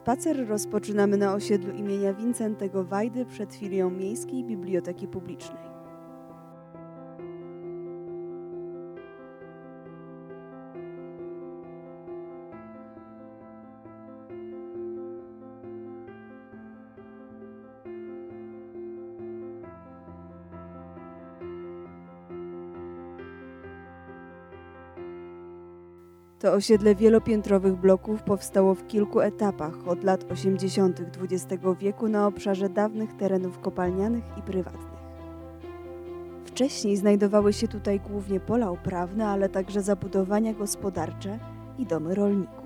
Spacer rozpoczynamy na osiedlu imienia Wincentego Wajdy przed filią Miejskiej Biblioteki Publicznej. To osiedle wielopiętrowych bloków powstało w kilku etapach od lat 80. XX wieku na obszarze dawnych terenów kopalnianych i prywatnych. Wcześniej znajdowały się tutaj głównie pola uprawne, ale także zabudowania gospodarcze i domy rolników.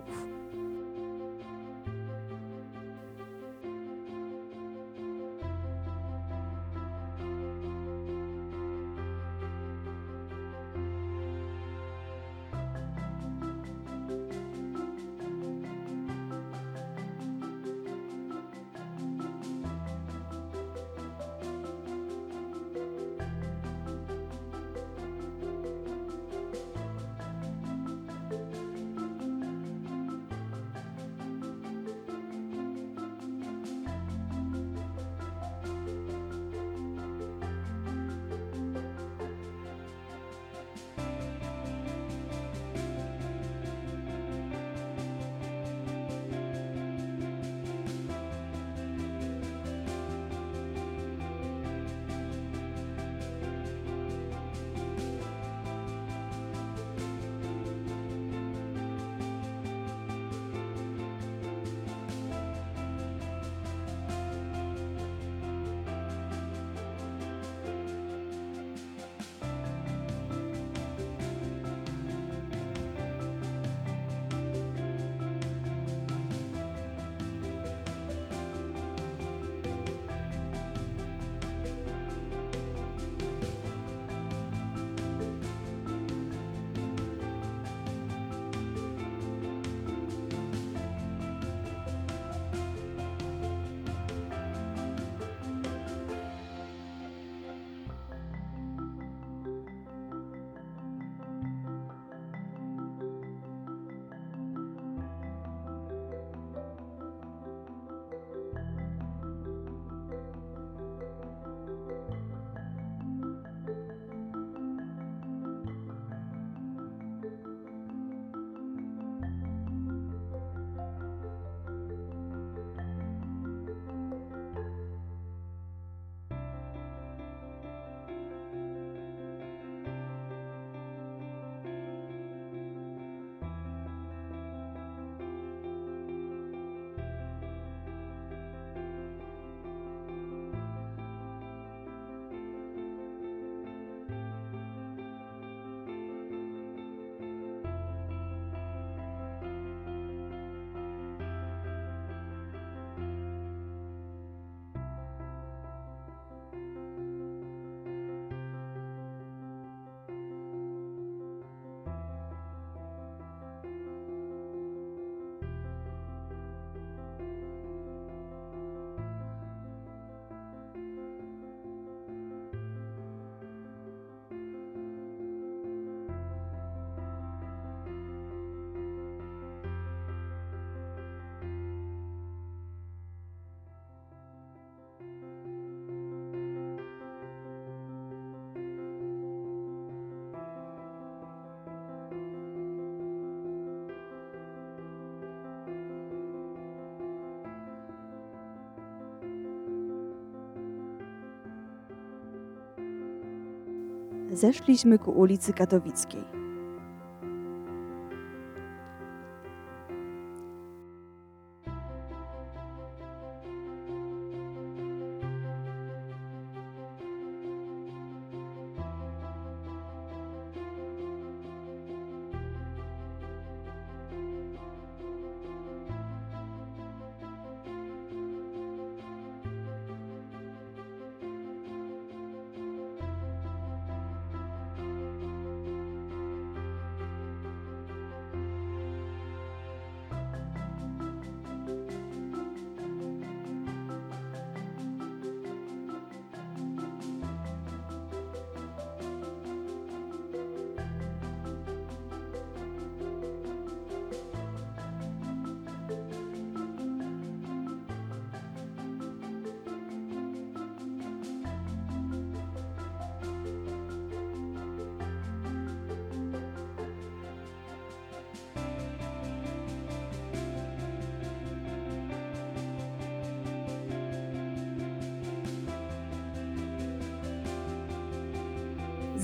Zeszliśmy ku ulicy Katowickiej.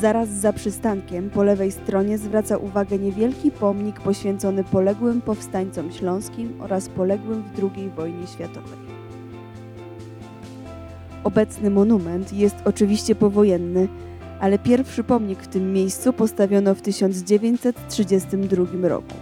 Zaraz za przystankiem po lewej stronie zwraca uwagę niewielki pomnik poświęcony poległym powstańcom śląskim oraz poległym w II wojnie światowej. Obecny monument jest oczywiście powojenny, ale pierwszy pomnik w tym miejscu postawiono w 1932 roku.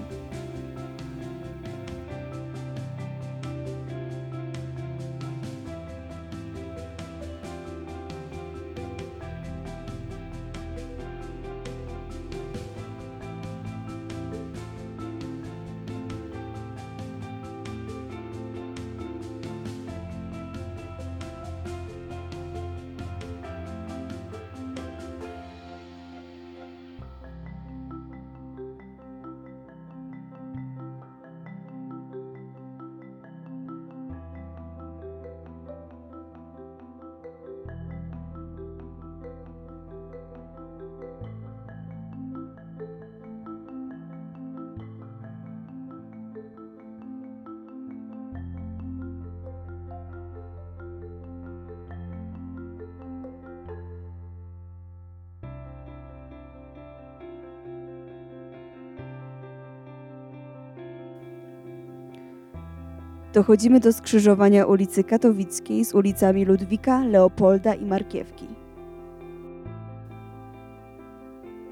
Dochodzimy do skrzyżowania ulicy Katowickiej z ulicami Ludwika, Leopolda i Markiewki.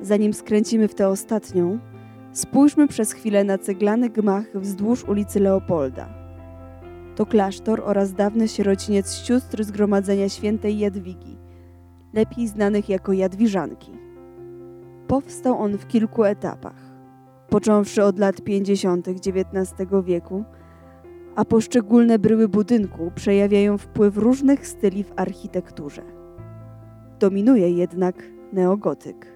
Zanim skręcimy w tę ostatnią, spójrzmy przez chwilę na ceglany gmach wzdłuż ulicy Leopolda. To klasztor oraz dawny sierociniec sióstr Zgromadzenia Świętej Jadwigi, lepiej znanych jako Jadwiżanki. Powstał on w kilku etapach. Począwszy od lat 50. XIX wieku, a poszczególne bryły budynku przejawiają wpływ różnych styli w architekturze. Dominuje jednak neogotyk.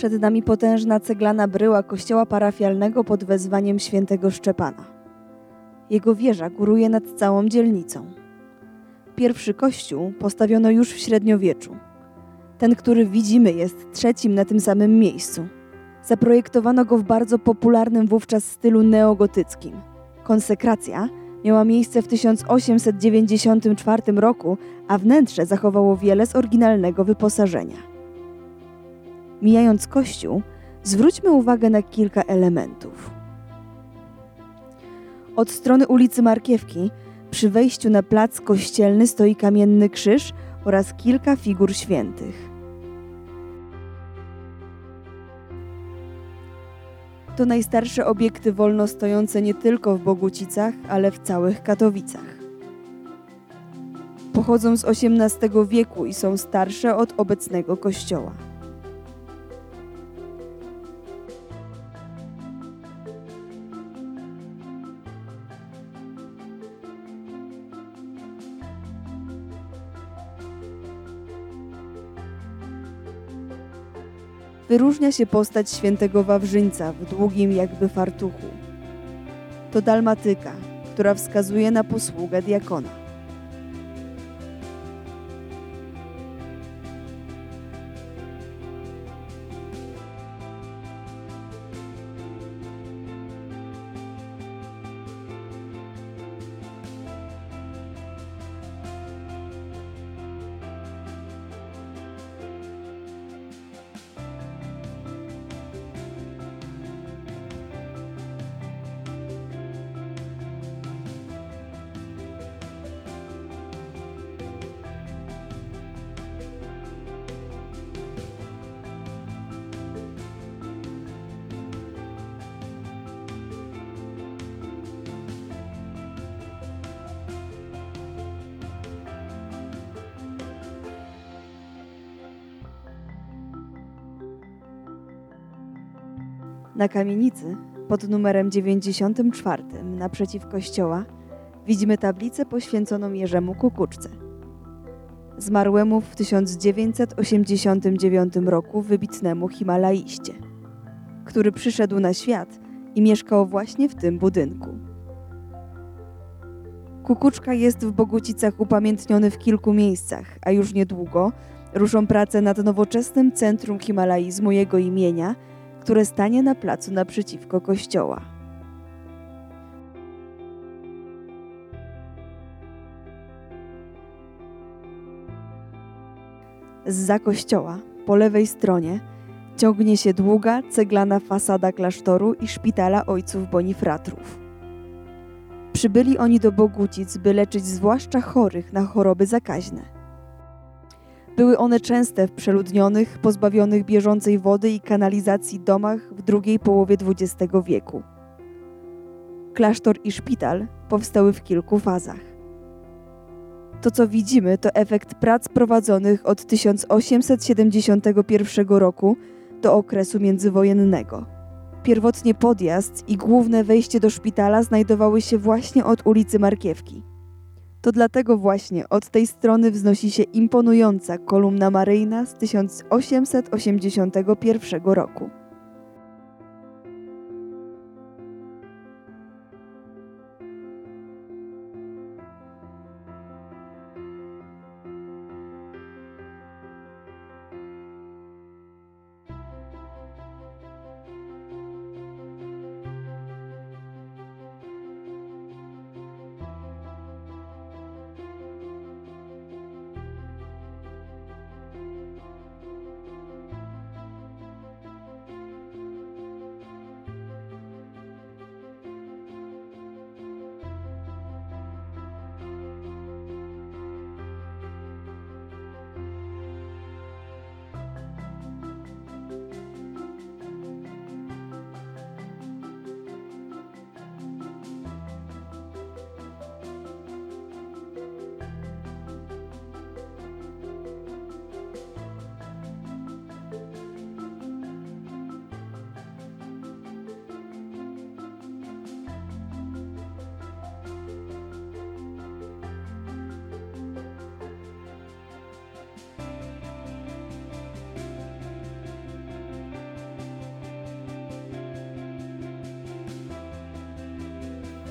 Przed nami potężna ceglana bryła kościoła parafialnego pod wezwaniem świętego Szczepana. Jego wieża góruje nad całą dzielnicą. Pierwszy kościół postawiono już w średniowieczu. Ten, który widzimy, jest trzecim na tym samym miejscu. Zaprojektowano go w bardzo popularnym wówczas stylu neogotyckim. Konsekracja miała miejsce w 1894 roku, a wnętrze zachowało wiele z oryginalnego wyposażenia. Mijając kościół, zwróćmy uwagę na kilka elementów. Od strony ulicy Markiewki, przy wejściu na plac kościelny stoi kamienny krzyż oraz kilka figur świętych. To najstarsze obiekty wolno stojące nie tylko w Bogucicach, ale w całych Katowicach. Pochodzą z XVIII wieku i są starsze od obecnego kościoła. Wyróżnia się postać świętego Wawrzyńca w długim jakby fartuchu. To dalmatyka, która wskazuje na posługę diakona. Na kamienicy pod numerem 94 naprzeciw kościoła widzimy tablicę poświęconą Jerzemu Kukuczce. Zmarłemu w 1989 roku wybitnemu Himalaiście, który przyszedł na świat i mieszkał właśnie w tym budynku. Kukuczka jest w Bogucicach upamiętniony w kilku miejscach, a już niedługo ruszą prace nad nowoczesnym centrum himalaizmu jego imienia, które stanie na placu naprzeciwko kościoła. Zza kościoła, po lewej stronie, ciągnie się długa, ceglana fasada klasztoru i szpitala ojców Bonifratrów. Przybyli oni do Bogucic, by leczyć zwłaszcza chorych na choroby zakaźne. Były one częste w przeludnionych, pozbawionych bieżącej wody i kanalizacji domach w drugiej połowie XX wieku. Klasztor i szpital powstały w kilku fazach. To, co widzimy, to efekt prac prowadzonych od 1871 roku do okresu międzywojennego. Pierwotnie podjazd i główne wejście do szpitala znajdowały się właśnie od ulicy Markiewki. To dlatego właśnie od tej strony wznosi się imponująca kolumna maryjna z 1881 roku.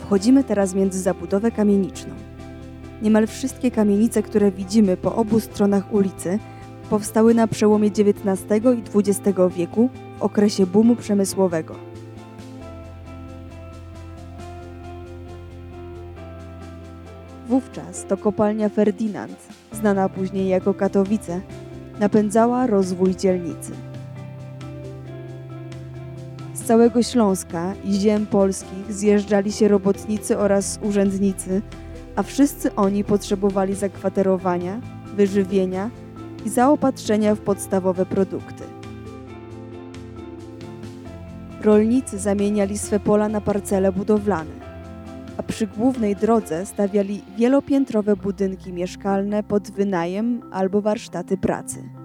Wchodzimy teraz między zabudowę kamieniczną. Niemal wszystkie kamienice, które widzimy po obu stronach ulicy, powstały na przełomie XIX i XX wieku w okresie boomu przemysłowego. Wówczas to kopalnia Ferdynand, znana później jako Katowice, napędzała rozwój dzielnicy całego Śląska i ziem polskich zjeżdżali się robotnicy oraz urzędnicy, a wszyscy oni potrzebowali zakwaterowania, wyżywienia i zaopatrzenia w podstawowe produkty. Rolnicy zamieniali swe pola na parcele budowlane, a przy głównej drodze stawiali wielopiętrowe budynki mieszkalne pod wynajem albo warsztaty pracy.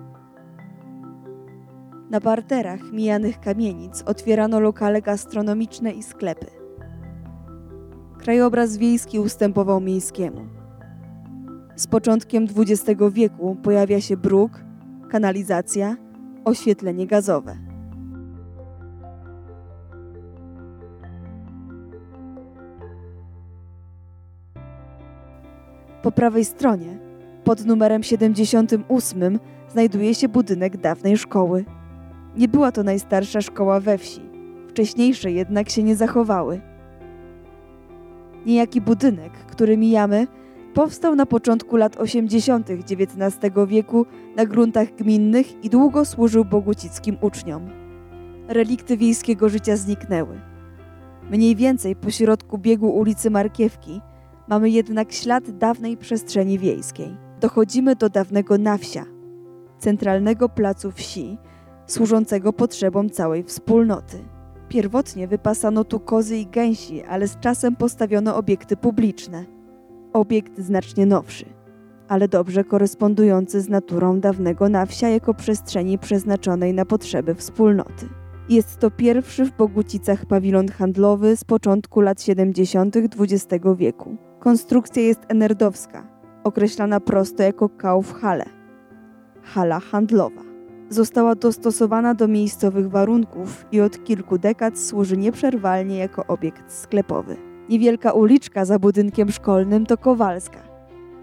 Na parterach mijanych kamienic otwierano lokale gastronomiczne i sklepy. Krajobraz wiejski ustępował miejskiemu. Z początkiem XX wieku pojawia się bruk, kanalizacja, oświetlenie gazowe. Po prawej stronie, pod numerem 78, znajduje się budynek dawnej szkoły. Nie była to najstarsza szkoła we wsi, wcześniejsze jednak się nie zachowały. Niejaki budynek, który mijamy, powstał na początku lat 80. XIX wieku na gruntach gminnych i długo służył bogucickim uczniom. Relikty wiejskiego życia zniknęły. Mniej więcej po środku biegu ulicy Markiewki mamy jednak ślad dawnej przestrzeni wiejskiej. Dochodzimy do dawnego nawsia, centralnego placu wsi, służącego potrzebom całej wspólnoty. Pierwotnie wypasano tu kozy i gęsi, ale z czasem postawiono obiekty publiczne. Obiekt znacznie nowszy, ale dobrze korespondujący z naturą dawnego na wsia jako przestrzeni przeznaczonej na potrzeby wspólnoty. Jest to pierwszy w Bogucicach pawilon handlowy z początku lat 70. XX wieku. Konstrukcja jest enerdowska, określana prosto jako Kaufhalle, hala handlowa została dostosowana do miejscowych warunków i od kilku dekad służy nieprzerwalnie jako obiekt sklepowy. Niewielka uliczka za budynkiem szkolnym to Kowalska,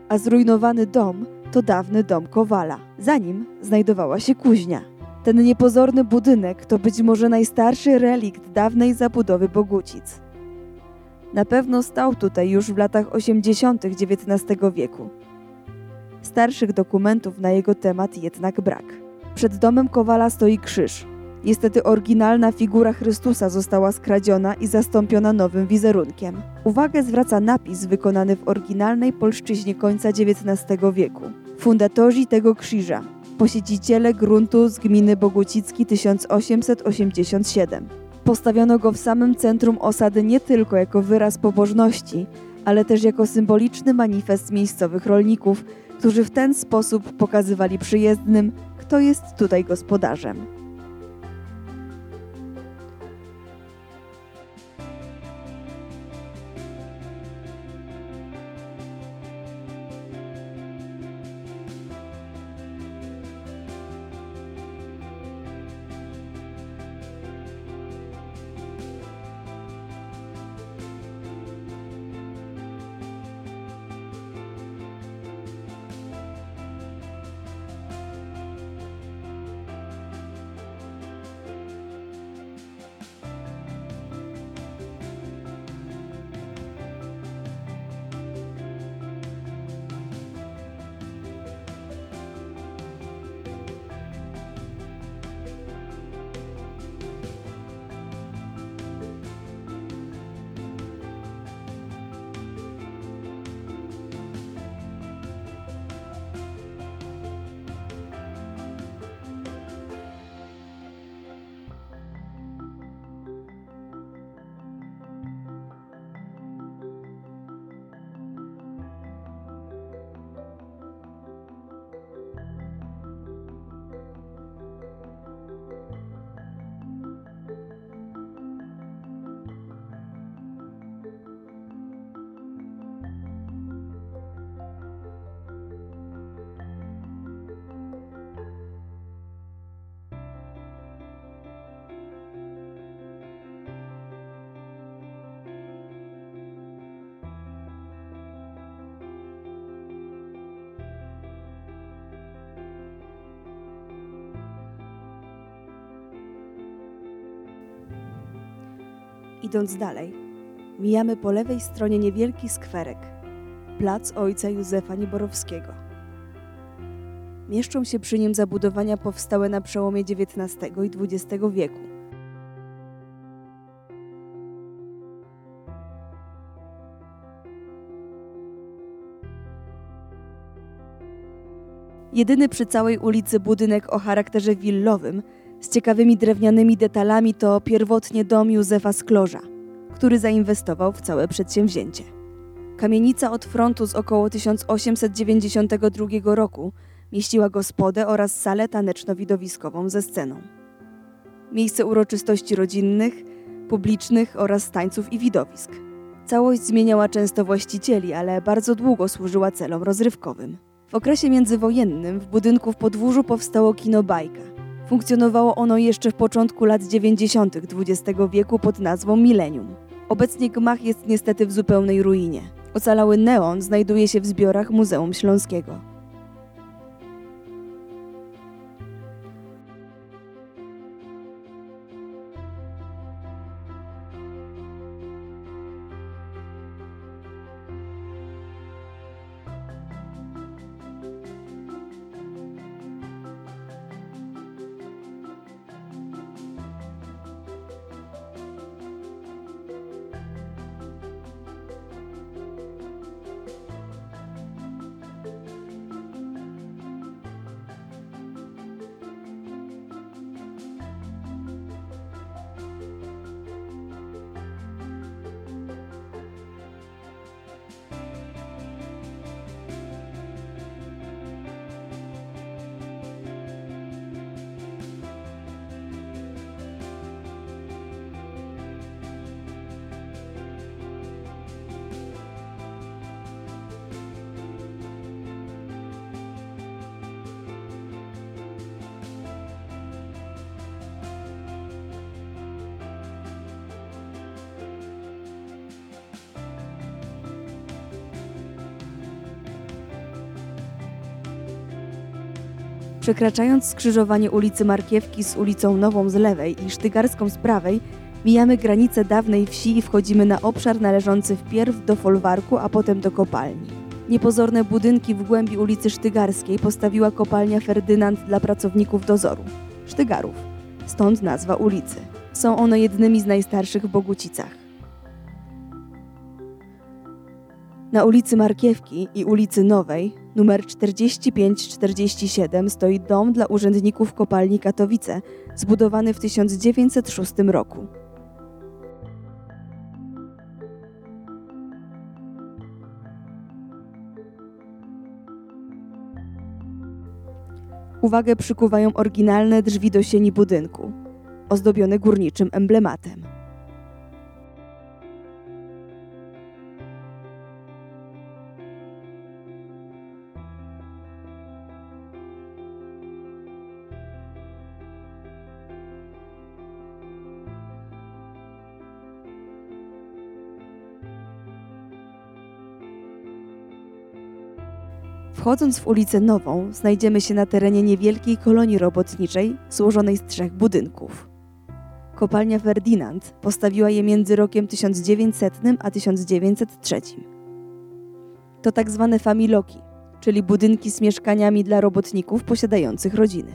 a zrujnowany dom to dawny dom Kowala. Za nim znajdowała się kuźnia. Ten niepozorny budynek to być może najstarszy relikt dawnej zabudowy Bogucic. Na pewno stał tutaj już w latach 80. XIX wieku. Starszych dokumentów na jego temat jednak brak. Przed domem Kowala stoi krzyż. Niestety oryginalna figura Chrystusa została skradziona i zastąpiona nowym wizerunkiem. Uwagę zwraca napis wykonany w oryginalnej polszczyźnie końca XIX wieku. Fundatorzy tego krzyża, posiedziciele gruntu z gminy Bogucicki 1887. Postawiono go w samym centrum osady nie tylko jako wyraz pobożności, ale też jako symboliczny manifest miejscowych rolników, którzy w ten sposób pokazywali przyjezdnym, kto jest tutaj gospodarzem. Idąc dalej, mijamy po lewej stronie niewielki skwerek, plac ojca Józefa Nieborowskiego. Mieszczą się przy nim zabudowania powstałe na przełomie XIX i XX wieku. Jedyny przy całej ulicy budynek o charakterze willowym z ciekawymi drewnianymi detalami to pierwotnie dom Józefa Sklorza, który zainwestował w całe przedsięwzięcie. Kamienica od frontu z około 1892 roku mieściła gospodę oraz salę taneczno-widowiskową ze sceną. Miejsce uroczystości rodzinnych, publicznych oraz tańców i widowisk. Całość zmieniała często właścicieli, ale bardzo długo służyła celom rozrywkowym. W okresie międzywojennym w budynku w podwórzu powstało kino Bajka. Funkcjonowało ono jeszcze w początku lat 90. XX wieku pod nazwą Millennium. Obecnie gmach jest niestety w zupełnej ruinie. Ocalały neon znajduje się w zbiorach Muzeum Śląskiego. Przekraczając skrzyżowanie ulicy Markiewki z ulicą Nową z lewej i Sztygarską z prawej, mijamy granicę dawnej wsi i wchodzimy na obszar należący wpierw do folwarku, a potem do kopalni. Niepozorne budynki w głębi ulicy Sztygarskiej postawiła kopalnia Ferdynand dla pracowników dozoru Sztygarów, stąd nazwa ulicy. Są one jednymi z najstarszych w Bogucicach. Na ulicy Markiewki i ulicy Nowej, numer 4547, stoi dom dla urzędników kopalni Katowice, zbudowany w 1906 roku. Uwagę przykuwają oryginalne drzwi do sieni budynku, ozdobione górniczym emblematem. Wchodząc w ulicę Nową, znajdziemy się na terenie niewielkiej kolonii robotniczej złożonej z trzech budynków. Kopalnia Ferdinand postawiła je między rokiem 1900 a 1903. To tak zwane familoki, czyli budynki z mieszkaniami dla robotników posiadających rodziny.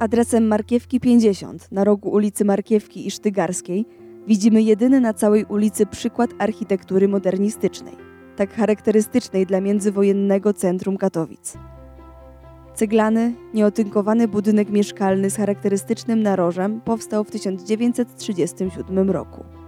Adresem Markiewki 50 na rogu ulicy Markiewki i Sztygarskiej widzimy jedyny na całej ulicy przykład architektury modernistycznej, tak charakterystycznej dla międzywojennego centrum Katowic. Ceglany, nieotynkowany budynek mieszkalny z charakterystycznym narożem powstał w 1937 roku.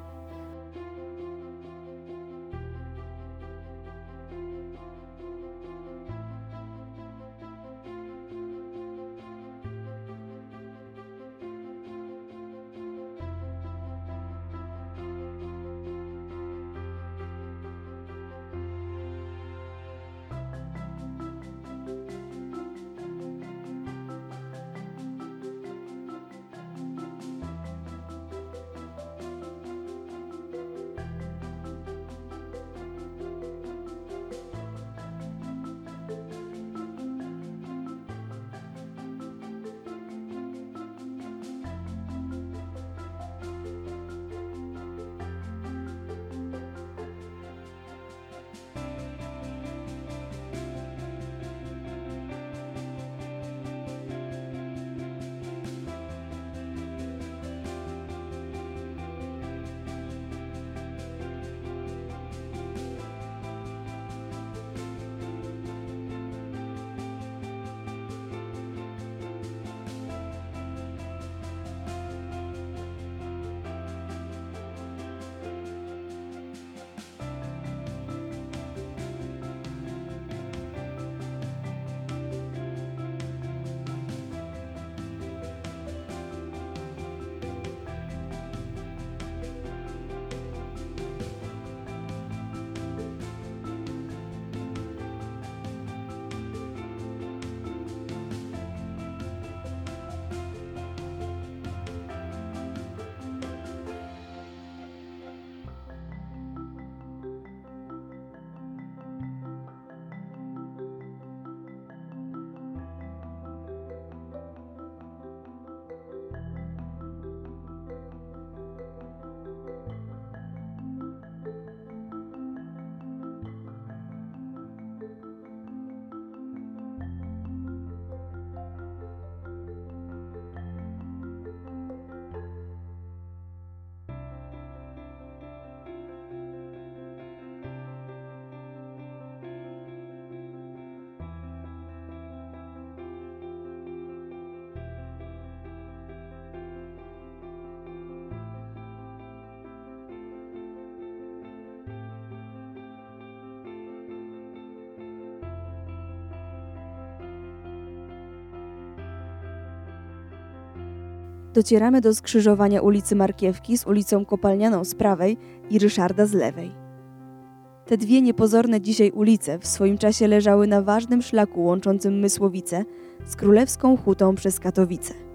Docieramy do skrzyżowania ulicy Markiewki z ulicą Kopalnianą z prawej i Ryszarda z lewej. Te dwie niepozorne dzisiaj ulice w swoim czasie leżały na ważnym szlaku łączącym Mysłowice z Królewską Hutą przez Katowice.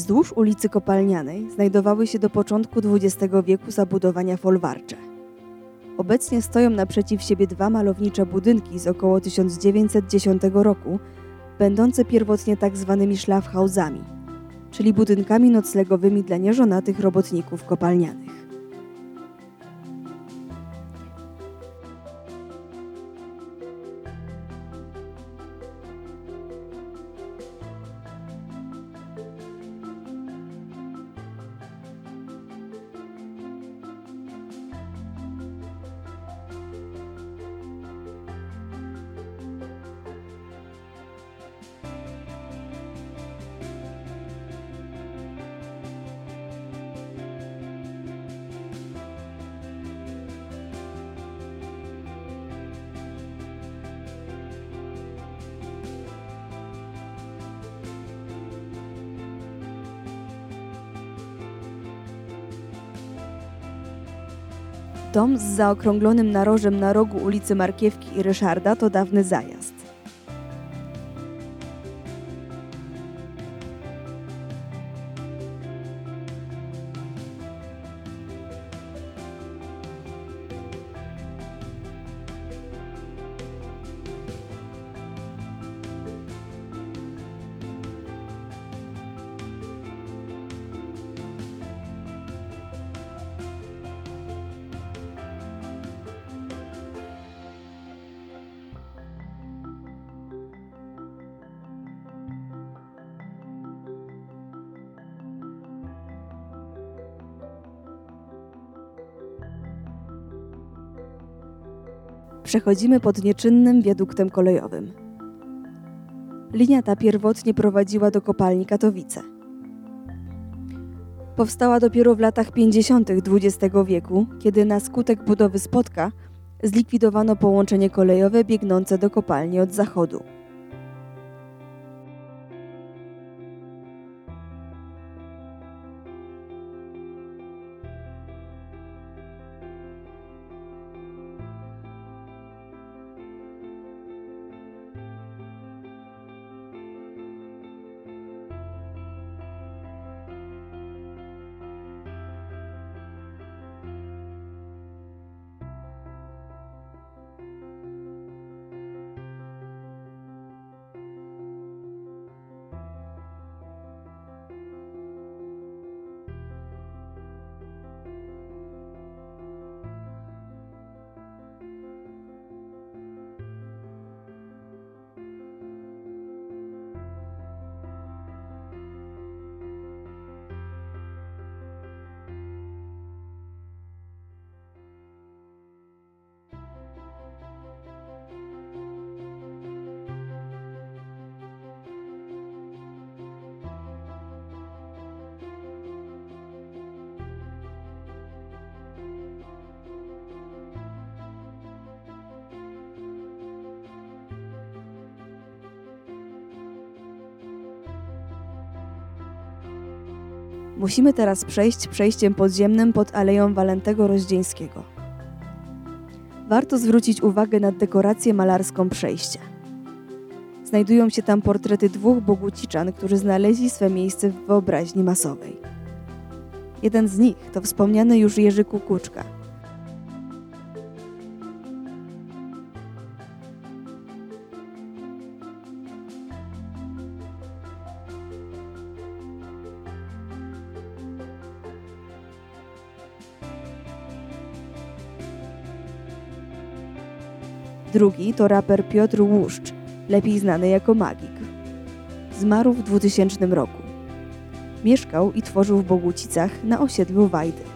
Wzdłuż ulicy Kopalnianej znajdowały się do początku XX wieku zabudowania folwarcze. Obecnie stoją naprzeciw siebie dwa malownicze budynki z około 1910 roku, będące pierwotnie tak zwanymi szlafhausami, czyli budynkami noclegowymi dla nieżonatych robotników kopalnianych. Dom z zaokrąglonym narożem na rogu ulicy Markiewki i Ryszarda to dawny zajazd. Przechodzimy pod nieczynnym wiaduktem kolejowym. Linia ta pierwotnie prowadziła do kopalni Katowice. Powstała dopiero w latach 50. XX wieku, kiedy na skutek budowy spotka zlikwidowano połączenie kolejowe biegnące do kopalni od zachodu. Musimy teraz przejść przejściem podziemnym pod Aleją Walentego Rozdzieńskiego. Warto zwrócić uwagę na dekorację malarską przejścia. Znajdują się tam portrety dwóch boguciczan, którzy znaleźli swe miejsce w wyobraźni masowej. Jeden z nich to wspomniany już Jerzy Kukuczka – Drugi to raper Piotr Łuszcz, lepiej znany jako Magik. Zmarł w 2000 roku. Mieszkał i tworzył w Bogucicach na osiedlu Wajdy.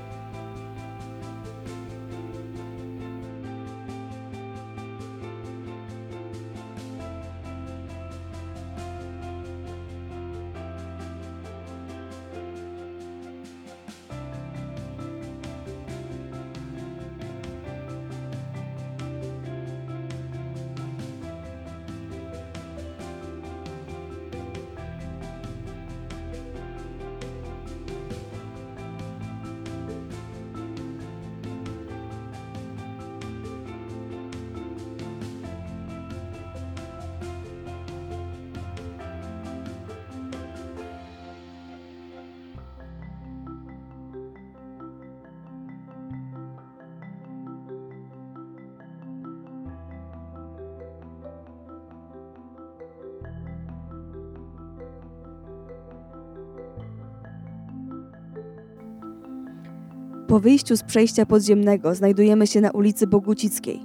Po wyjściu z przejścia podziemnego znajdujemy się na ulicy Bogucickiej.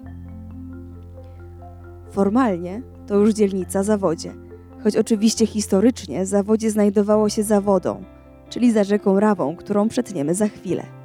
Formalnie to już dzielnica Zawodzie, choć oczywiście historycznie Zawodzie znajdowało się za wodą, czyli za rzeką Rawą, którą przetniemy za chwilę.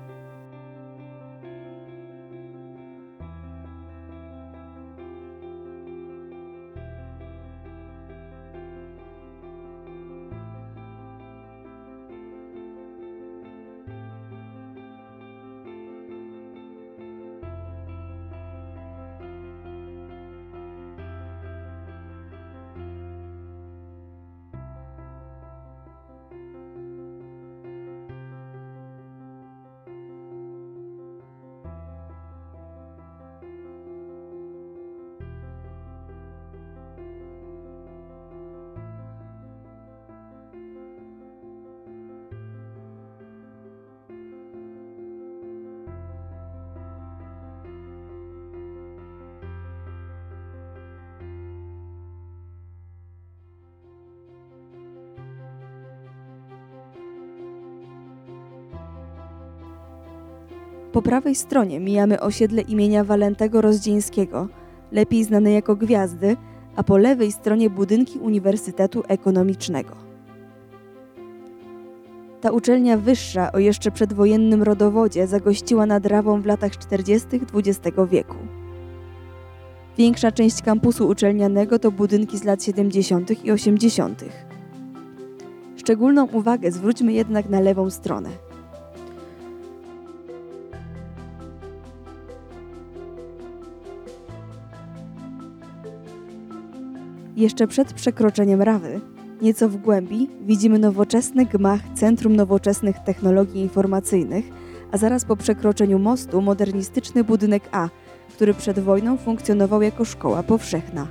Po prawej stronie mijamy osiedle imienia Walentego Rozdzieńskiego, lepiej znane jako Gwiazdy, a po lewej stronie budynki Uniwersytetu Ekonomicznego. Ta uczelnia wyższa o jeszcze przedwojennym rodowodzie zagościła nad Rawą w latach 40. XX wieku. Większa część kampusu uczelnianego to budynki z lat 70. i 80. Szczególną uwagę zwróćmy jednak na lewą stronę. Jeszcze przed przekroczeniem Rawy, nieco w głębi, widzimy nowoczesny gmach Centrum Nowoczesnych Technologii Informacyjnych, a zaraz po przekroczeniu mostu modernistyczny budynek A, który przed wojną funkcjonował jako szkoła powszechna.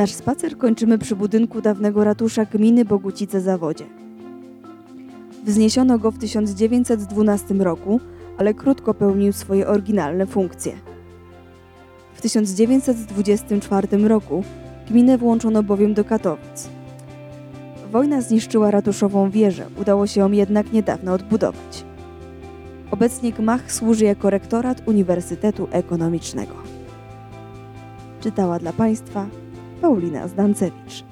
Nasz spacer kończymy przy budynku dawnego ratusza gminy Bogucice-Zawodzie. Wzniesiono go w 1912 roku, ale krótko pełnił swoje oryginalne funkcje. W 1924 roku gminę włączono bowiem do Katowic. Wojna zniszczyła ratuszową wieżę, udało się ją jednak niedawno odbudować. Obecnie gmach służy jako rektorat Uniwersytetu Ekonomicznego. Czytała dla Państwa Paulina Zdancewicz.